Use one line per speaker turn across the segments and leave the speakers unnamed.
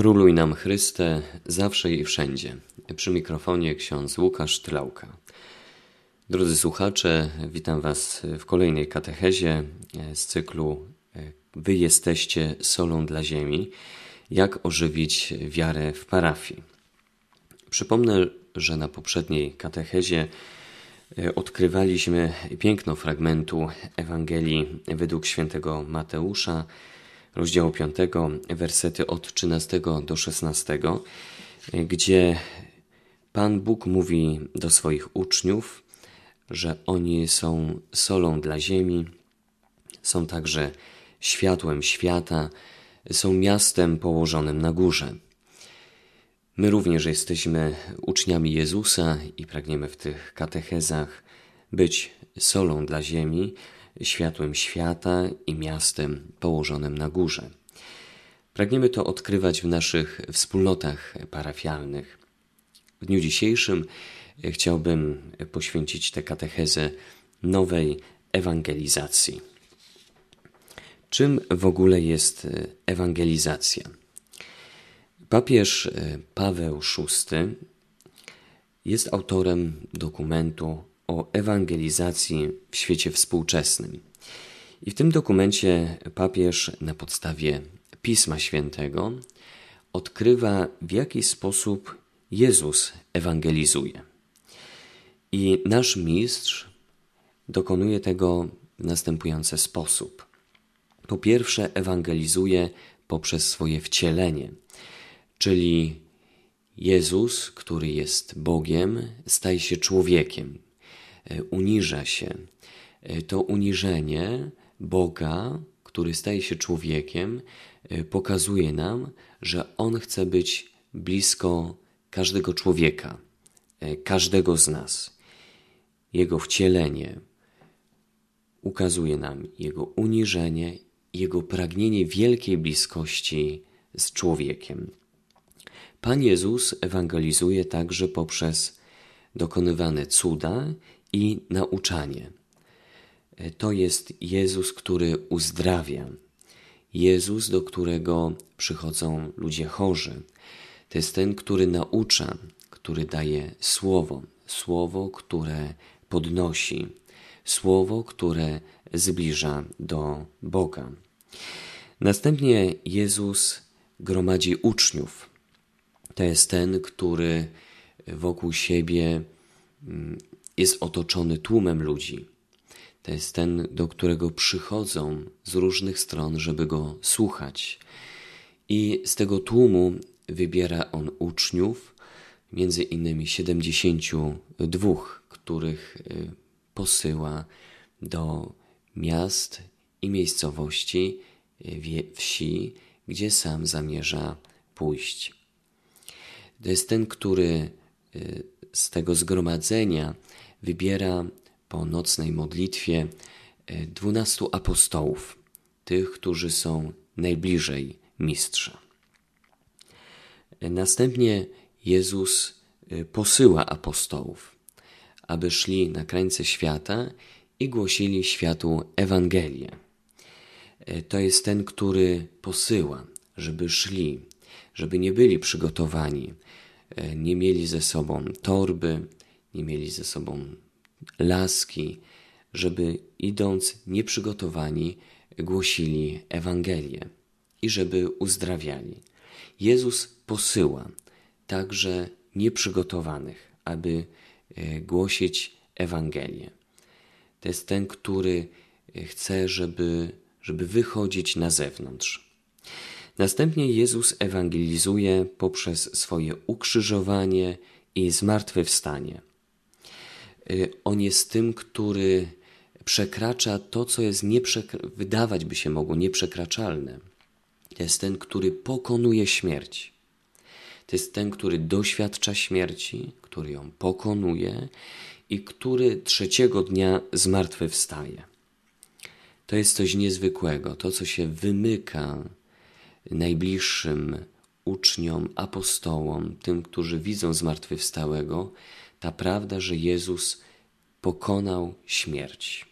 Króluj nam Chryste, zawsze i wszędzie. Przy mikrofonie ksiądz Łukasz Tlauka. Drodzy słuchacze, witam Was w kolejnej katechezie z cyklu Wy jesteście solą dla ziemi. Jak ożywić wiarę w parafii? Przypomnę, że na poprzedniej katechezie odkrywaliśmy piękno fragmentu Ewangelii według świętego Mateusza, rozdziału 5, wersety od 13 do 16, gdzie Pan Bóg mówi do swoich uczniów, że oni są solą dla ziemi, są także światłem świata, są miastem położonym na górze. My również jesteśmy uczniami Jezusa i pragniemy w tych katechezach być solą dla ziemi, światłem świata i miastem położonym na górze. Pragniemy to odkrywać w naszych wspólnotach parafialnych. W dniu dzisiejszym chciałbym poświęcić tę katechezę nowej ewangelizacji. Czym w ogóle jest ewangelizacja? Papież Paweł VI jest autorem dokumentu o ewangelizacji w świecie współczesnym. I w tym dokumencie papież na podstawie Pisma Świętego odkrywa, w jaki sposób Jezus ewangelizuje. I nasz mistrz dokonuje tego w następujący sposób. Po pierwsze, ewangelizuje poprzez swoje wcielenie, czyli Jezus, który jest Bogiem, staje się człowiekiem, uniża się. E, to uniżenie Boga, który staje się człowiekiem, e, pokazuje nam, że On chce być blisko każdego człowieka, każdego z nas. Jego wcielenie ukazuje nam Jego uniżenie, Jego pragnienie wielkiej bliskości z człowiekiem. Pan Jezus ewangelizuje także poprzez dokonywane cuda i nauczanie. To jest Jezus, który uzdrawia. Jezus, do którego przychodzą ludzie chorzy. To jest ten, który naucza, który daje słowo, słowo, które podnosi, słowo, które zbliża do Boga. Następnie Jezus gromadzi uczniów. To jest ten, który wokół siebie mm, jest otoczony tłumem ludzi. To jest ten, do którego przychodzą z różnych stron, żeby go słuchać. I z tego tłumu wybiera on uczniów, między innymi 72, których y, posyła do miast i miejscowości, y, wsi, gdzie sam zamierza pójść. To jest ten, który y, z tego zgromadzenia wybiera po nocnej modlitwie e, dwunastu apostołów, tych, którzy są najbliżej mistrza. E, następnie Jezus e, posyła apostołów, aby szli na krańce świata i głosili światu Ewangelię. To jest ten, który posyła, żeby szli, żeby nie byli przygotowani, nie mieli ze sobą torby, nie mieli ze sobą laski, żeby idąc nieprzygotowani głosili Ewangelię i żeby uzdrawiali. Jezus posyła także nieprzygotowanych, aby e, głosić Ewangelię. To jest ten, który chce, żeby, żeby wychodzić na zewnątrz. Następnie Jezus ewangelizuje poprzez swoje ukrzyżowanie i zmartwychwstanie. Y, on jest tym, który przekracza to, co jest nieprzekra- wydawać by się mogło nieprzekraczalne. To jest ten, który pokonuje śmierć. To jest ten, który doświadcza śmierci, który ją pokonuje i który trzeciego dnia zmartwychwstaje. To jest coś niezwykłego, to co się wymyka najbliższym uczniom, apostołom, tym, którzy widzą zmartwychwstałego, ta prawda, że Jezus pokonał śmierć.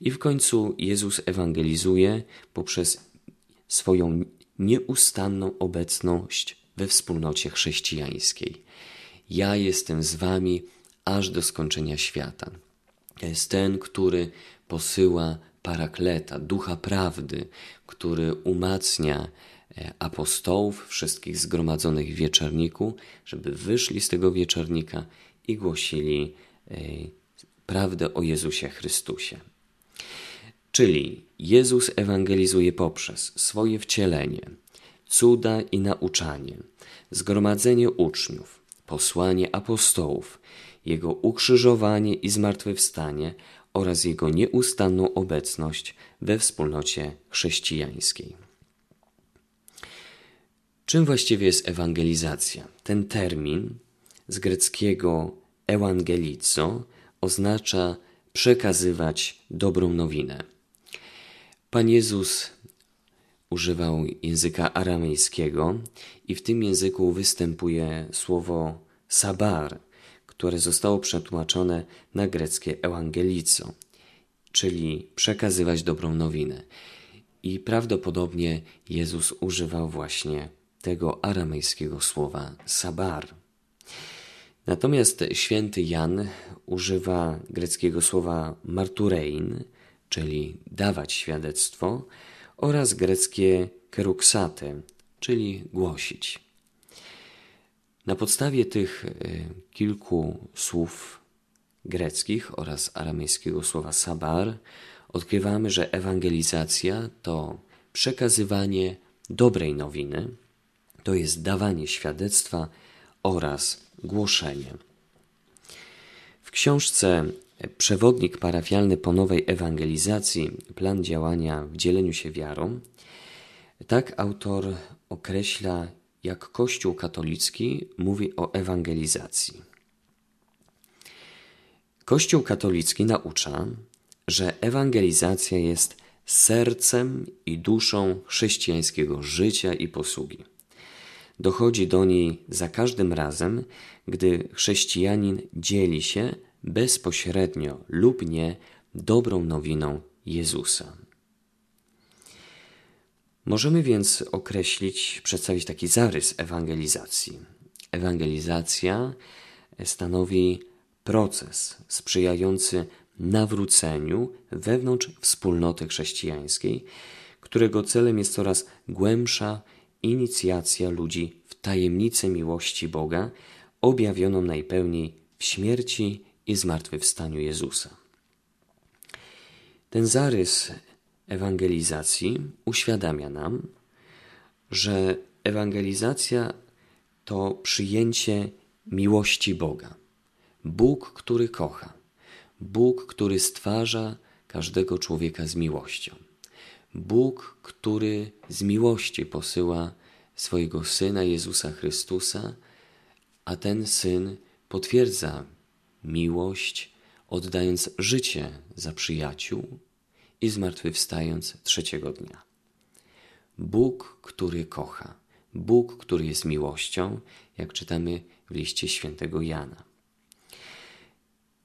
I w końcu Jezus ewangelizuje poprzez swoją nieustanną obecność we wspólnocie chrześcijańskiej. Ja jestem z wami aż do skończenia świata. To jest ten, który posyła parakleta, ducha prawdy, który umacnia e, apostołów, wszystkich zgromadzonych w wieczorniku, żeby wyszli z tego wieczornika i głosili e, prawdę o Jezusie Chrystusie. Czyli Jezus ewangelizuje poprzez swoje wcielenie, cuda i nauczanie, zgromadzenie uczniów, posłanie apostołów, jego ukrzyżowanie i zmartwychwstanie oraz jego nieustanną obecność we wspólnocie chrześcijańskiej. Czym właściwie jest ewangelizacja? Ten termin z greckiego ewangelizo oznacza przekazywać dobrą nowinę. Pan Jezus używał języka aramejskiego i w tym języku występuje słowo sabar, które zostało przetłumaczone na greckie ewangelico, czyli przekazywać dobrą nowinę. I prawdopodobnie Jezus używał właśnie tego aramejskiego słowa sabar. Natomiast święty Jan używa greckiego słowa marturein, czyli dawać świadectwo, oraz greckie keruksate, czyli głosić. Na podstawie tych e, kilku słów greckich oraz aramejskiego słowa sabar odkrywamy, że ewangelizacja to przekazywanie dobrej nowiny, to jest dawanie świadectwa oraz głoszenie. W książce Przewodnik parafialny po nowej ewangelizacji, plan działania w dzieleniu się wiarą, tak autor określa, jak Kościół katolicki mówi o ewangelizacji. Kościół katolicki naucza, że ewangelizacja jest sercem i duszą chrześcijańskiego życia i posługi. Dochodzi do niej za każdym razem, gdy chrześcijanin dzieli się bezpośrednio lub nie dobrą nowiną Jezusa. Możemy więc określić, przedstawić taki zarys ewangelizacji. Ewangelizacja stanowi proces sprzyjający nawróceniu wewnątrz wspólnoty chrześcijańskiej, którego celem jest coraz głębsza inicjacja ludzi w tajemnicę miłości Boga, objawioną najpełniej w śmierci i zmartwychwstaniu Jezusa. Ten zarys ewangelizacji uświadamia nam, że ewangelizacja to przyjęcie miłości Boga. Bóg, który kocha, Bóg, który stwarza każdego człowieka z miłością. Bóg, który z miłości posyła swojego Syna Jezusa Chrystusa, a ten Syn potwierdza miłość, oddając życie za przyjaciół i zmartwychwstając trzeciego dnia. Bóg, który kocha, Bóg, który jest miłością, jak czytamy w liście świętego Jana.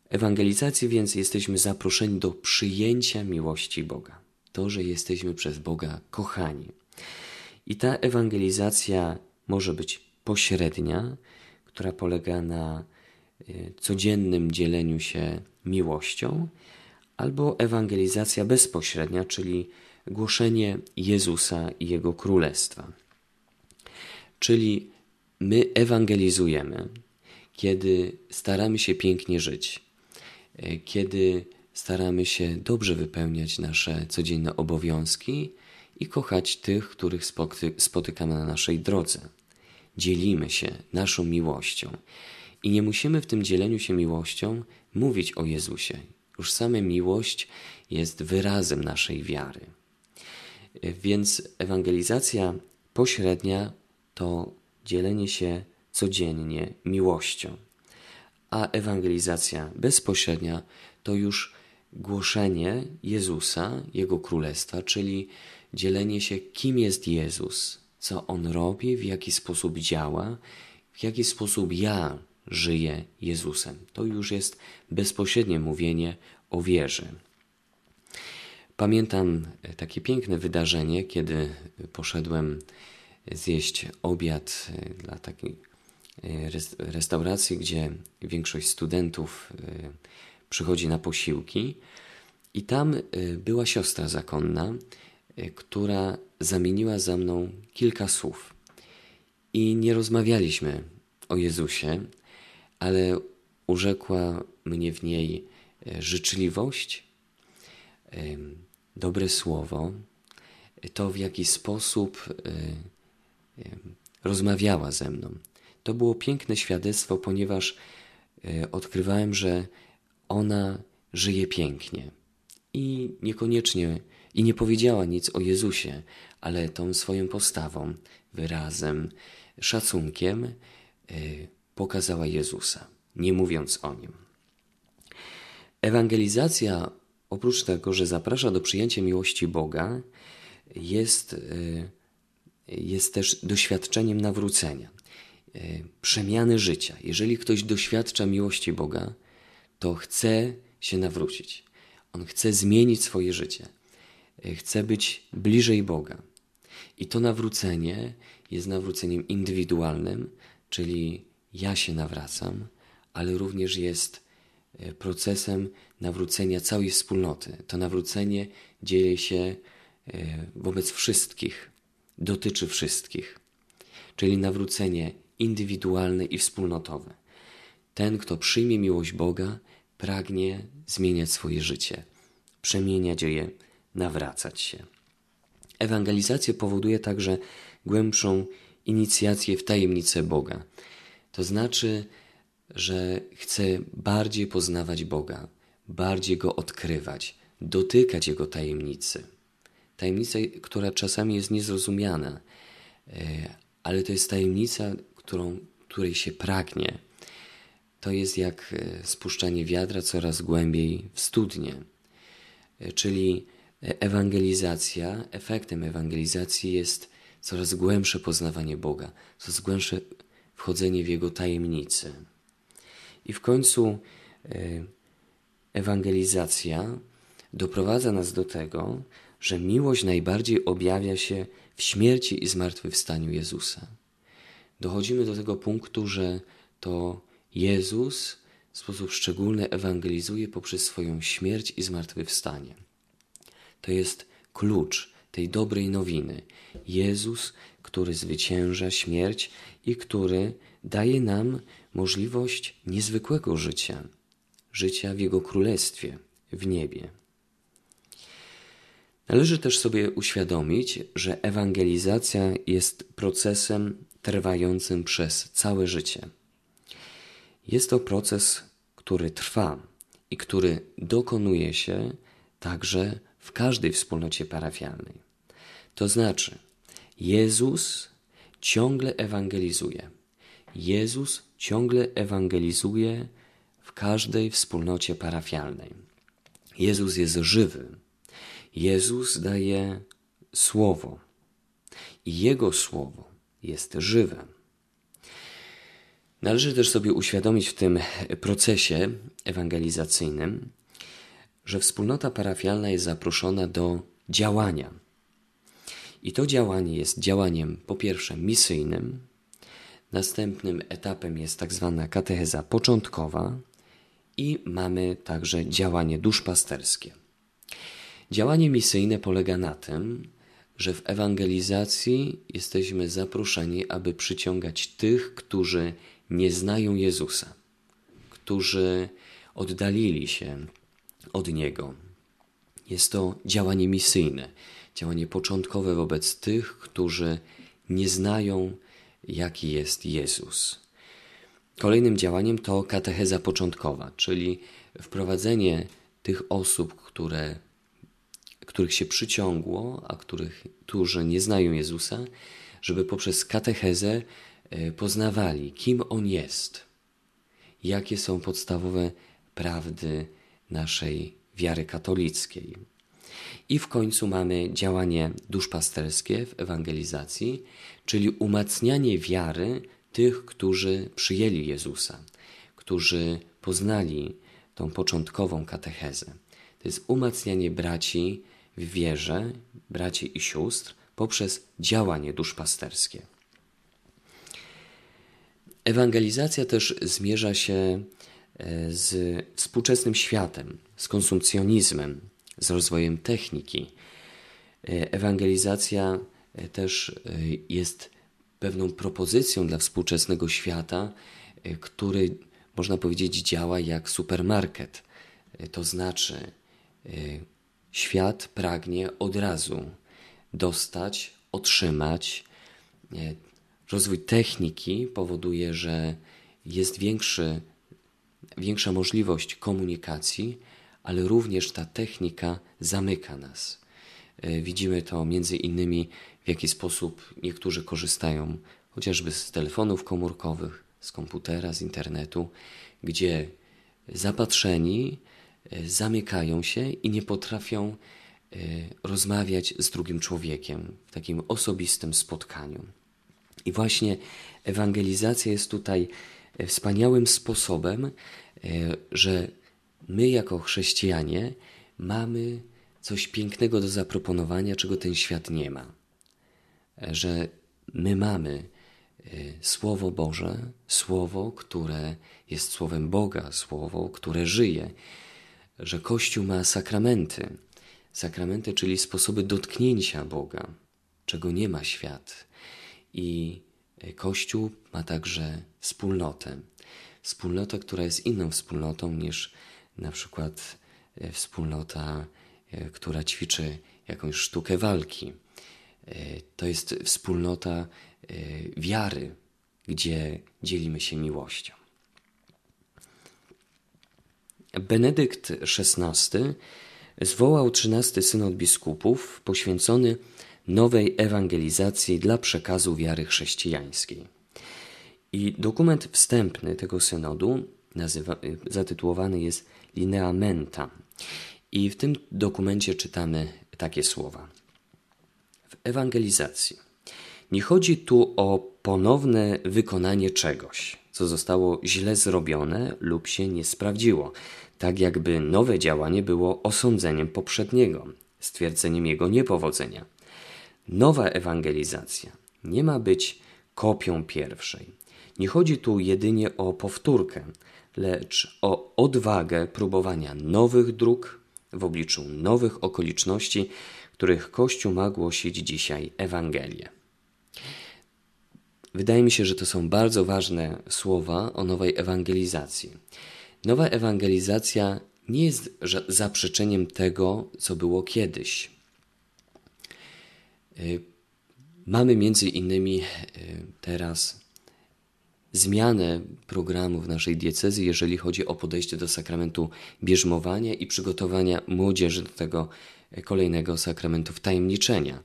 Ewangelizacji więc jesteśmy zaproszeni do przyjęcia miłości Boga. To, że jesteśmy przez Boga kochani. I ta ewangelizacja może być pośrednia, która polega na Y, codziennym dzieleniu się miłością, albo ewangelizacja bezpośrednia, czyli głoszenie Jezusa i Jego Królestwa. Czyli my ewangelizujemy, kiedy staramy się pięknie żyć, y, kiedy staramy się dobrze wypełniać nasze codzienne obowiązki i kochać tych, których spotykamy na naszej drodze. Dzielimy się naszą miłością. I nie musimy w tym dzieleniu się miłością mówić o Jezusie. Już sama miłość jest wyrazem naszej wiary. Więc ewangelizacja pośrednia to dzielenie się codziennie miłością, a ewangelizacja bezpośrednia to już głoszenie Jezusa, Jego Królestwa, czyli dzielenie się, kim jest Jezus, co On robi, w jaki sposób działa, w jaki sposób ja żyje Jezusem. To już jest bezpośrednie mówienie o wierze. Pamiętam takie piękne wydarzenie, kiedy poszedłem zjeść obiad dla takiej restauracji, gdzie większość studentów przychodzi na posiłki. I tam była siostra zakonna, która zamieniła za mną kilka słów. I nie rozmawialiśmy o Jezusie, ale urzekła mnie w niej e, życzliwość, dobre słowo, to w jaki sposób e, rozmawiała ze mną. To było piękne świadectwo, ponieważ e, odkrywałem, że ona żyje pięknie i niekoniecznie i nie powiedziała nic o Jezusie, ale tą swoją postawą, wyrazem, szacunkiem pokazała Jezusa, nie mówiąc o nim. Ewangelizacja, oprócz tego, że zaprasza do przyjęcia miłości Boga, jest, y, jest też doświadczeniem nawrócenia, y, przemiany życia. Jeżeli ktoś doświadcza miłości Boga, to chce się nawrócić. On chce zmienić swoje życie. Y, chce być bliżej Boga. I to nawrócenie jest nawróceniem indywidualnym, czyli ja się nawracam, ale również jest e, procesem nawrócenia całej wspólnoty. To nawrócenie dzieje się e, wobec wszystkich, dotyczy wszystkich, czyli nawrócenie indywidualne i wspólnotowe. Ten, kto przyjmie miłość Boga, pragnie zmieniać swoje życie, przemieniać je, nawracać się. Ewangelizacja powoduje także głębszą inicjację w tajemnicę Boga. To znaczy, że chcę bardziej poznawać Boga, bardziej Go odkrywać, dotykać Jego tajemnicy. Tajemnica, która czasami jest niezrozumiana, e, ale to jest tajemnica, którą, której się pragnie. To jest jak e, spuszczanie wiadra coraz głębiej w studnie. E, czyli ewangelizacja, efektem ewangelizacji jest coraz głębsze poznawanie Boga, coraz głębsze wchodzenie w Jego tajemnicy. I w końcu e, ewangelizacja doprowadza nas do tego, że miłość najbardziej objawia się w śmierci i zmartwychwstaniu Jezusa. Dochodzimy do tego punktu, że to Jezus w sposób szczególny ewangelizuje poprzez swoją śmierć i zmartwychwstanie. To jest klucz tej dobrej nowiny. Jezus, który zwycięża śmierć i który daje nam możliwość niezwykłego życia, życia w Jego Królestwie, w niebie. Należy też sobie uświadomić, że ewangelizacja jest procesem trwającym przez całe życie. Jest to proces, który trwa i który dokonuje się także w każdej wspólnocie parafialnej. To znaczy, Jezus ciągle ewangelizuje. Jezus ciągle ewangelizuje w każdej wspólnocie parafialnej. Jezus jest żywy. Jezus daje słowo i Jego słowo jest żywe. Należy też sobie uświadomić w tym procesie ewangelizacyjnym, że wspólnota parafialna jest zaproszona do działania. I to działanie jest działaniem po pierwsze misyjnym, następnym etapem jest tak zwana katecheza początkowa i mamy także działanie duszpasterskie. Działanie misyjne polega na tym, że w ewangelizacji jesteśmy zaproszeni, aby przyciągać tych, którzy nie znają Jezusa, którzy oddalili się od Niego. Jest to działanie misyjne, działanie początkowe wobec tych, którzy nie znają, jaki jest Jezus. Kolejnym działaniem to katecheza początkowa, czyli wprowadzenie tych osób, które, których się przyciągło, a których, którzy nie znają Jezusa, żeby poprzez katechezę e, poznawali, kim On jest, jakie są podstawowe prawdy naszej wiary katolickiej. I w końcu mamy działanie duszpasterskie w ewangelizacji, czyli umacnianie wiary tych, którzy przyjęli Jezusa, którzy poznali tą początkową katechezę. To jest umacnianie braci w wierze braci i sióstr poprzez działanie duszpasterskie. Ewangelizacja też zmierza się e, z współczesnym światem, z konsumpcjonizmem, z rozwojem techniki. E, ewangelizacja e, też jest pewną propozycją dla współczesnego świata, który można powiedzieć działa jak supermarket. To znaczy, świat pragnie od razu dostać, otrzymać Rozwój techniki powoduje, że jest większy, większa możliwość komunikacji, ale również ta technika zamyka nas. E, widzimy to między innymi, w jaki sposób niektórzy korzystają chociażby z telefonów komórkowych, z komputera, z internetu, gdzie zapatrzeni e, zamykają się i nie potrafią e, rozmawiać z drugim człowiekiem w takim osobistym spotkaniu. I właśnie ewangelizacja jest tutaj wspaniałym sposobem, że my jako chrześcijanie mamy coś pięknego do zaproponowania, czego ten świat nie ma. E, że my mamy Słowo Boże, Słowo, które jest Słowem Boga, Słowo, które żyje, że Kościół ma sakramenty. Sakramenty, czyli sposoby dotknięcia Boga, czego nie ma świat. I e, Kościół ma także wspólnotę. Wspólnotę, która jest inną wspólnotą niż na przykład e, wspólnota, e, która ćwiczy jakąś sztukę walki. To jest wspólnota wiary, gdzie dzielimy się miłością. Benedykt XVI zwołał XIII synod biskupów poświęcony nowej ewangelizacji dla przekazu wiary chrześcijańskiej. I dokument wstępny tego synodu nazywa, zatytułowany jest Lineamenta. I w tym dokumencie czytamy takie słowa. W ewangelizacji nie chodzi tu o ponowne wykonanie czegoś, co zostało źle zrobione lub się nie sprawdziło, tak jakby nowe działanie było osądzeniem poprzedniego, stwierdzeniem jego niepowodzenia. Nowa ewangelizacja nie ma być kopią pierwszej. Nie chodzi tu jedynie o powtórkę, lecz o odwagę próbowania nowych dróg w obliczu nowych okoliczności, których Kościół ma głosić dzisiaj Ewangelię. Wydaje mi się, że to są bardzo ważne słowa o nowej ewangelizacji. Nowa ewangelizacja nie jest zaprzeczeniem tego, co było kiedyś. Y, mamy między innymi y, teraz zmianę programu w naszej diecezji, jeżeli chodzi o podejście do sakramentu bierzmowania i przygotowania młodzieży do tego kolejnego sakramentu wtajemniczenia.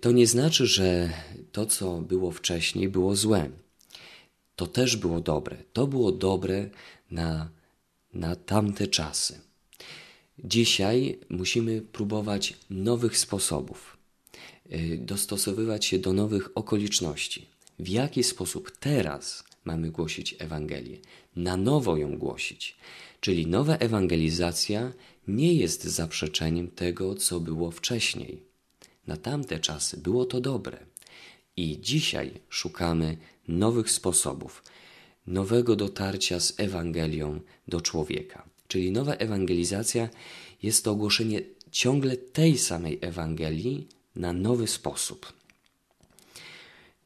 To nie znaczy, że to, co było wcześniej, było złe. To też było dobre. To było dobre na, na tamte czasy. Dzisiaj musimy próbować nowych sposobów Y, dostosowywać się do nowych okoliczności. W jaki sposób teraz mamy głosić Ewangelię? Na nowo ją głosić. Czyli nowa ewangelizacja nie jest zaprzeczeniem tego, co było wcześniej. Na tamte czasy było to dobre. I dzisiaj szukamy nowych sposobów, nowego dotarcia z Ewangelią do człowieka. Czyli nowa ewangelizacja jest to ogłoszenie ciągle tej samej Ewangelii na nowy sposób.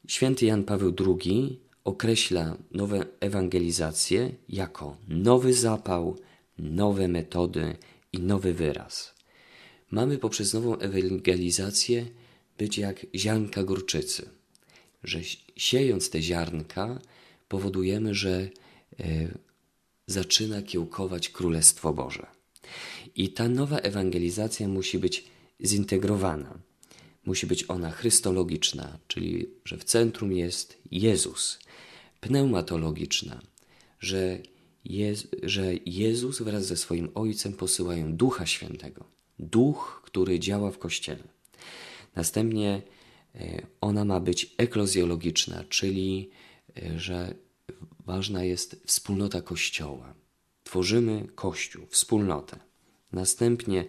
Święty Jan Paweł II określa nowe ewangelizacje jako nowy zapał, nowe metody i nowy wyraz. Mamy poprzez nową ewangelizację być jak ziarnka gorczycy, że siejąc te ziarnka powodujemy, że e, zaczyna kiełkować Królestwo Boże. I ta nowa ewangelizacja musi być zintegrowana musi być ona chrystologiczna, czyli że w centrum jest Jezus, pneumatologiczna, że, że Jezus wraz ze swoim Ojcem posyłają Ducha Świętego, Duch, który działa w Kościele. Następnie e, ona ma być eklozjologiczna, czyli e, że ważna jest wspólnota Kościoła. Tworzymy Kościół, wspólnotę. Następnie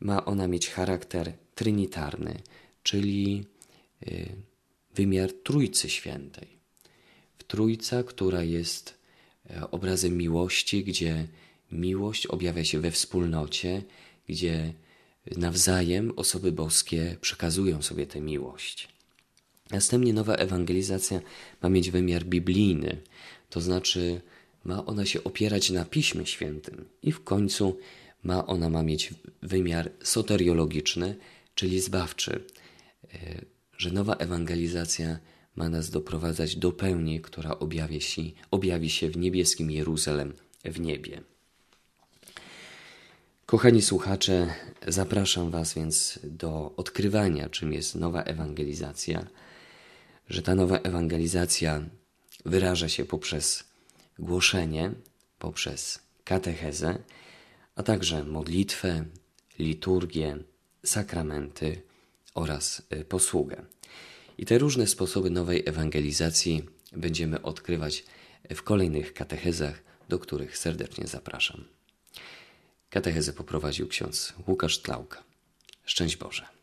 ma ona mieć charakter trinitarny, czyli y, wymiar Trójcy Świętej. Trójca, która jest e, obrazem miłości, gdzie miłość objawia się we wspólnocie, gdzie nawzajem osoby boskie przekazują sobie tę miłość. Następnie nowa ewangelizacja ma mieć wymiar biblijny, to znaczy ma ona się opierać na Piśmie Świętym i w końcu ma ona ma mieć wymiar soteriologiczny, czyli zbawczy, e, że nowa ewangelizacja ma nas doprowadzać do pełni, która objawi się, objawi się w niebieskim Jeruzalem w niebie. Kochani słuchacze, zapraszam Was więc do odkrywania, czym jest nowa ewangelizacja, że ta nowa ewangelizacja wyraża się poprzez głoszenie, poprzez katechezę, a także modlitwę, liturgię, sakramenty oraz y, posługę. I te różne sposoby nowej ewangelizacji będziemy odkrywać w kolejnych katechezach, do których serdecznie zapraszam. Katechezę poprowadził ksiądz Łukasz Tlauka. Szczęść Boże.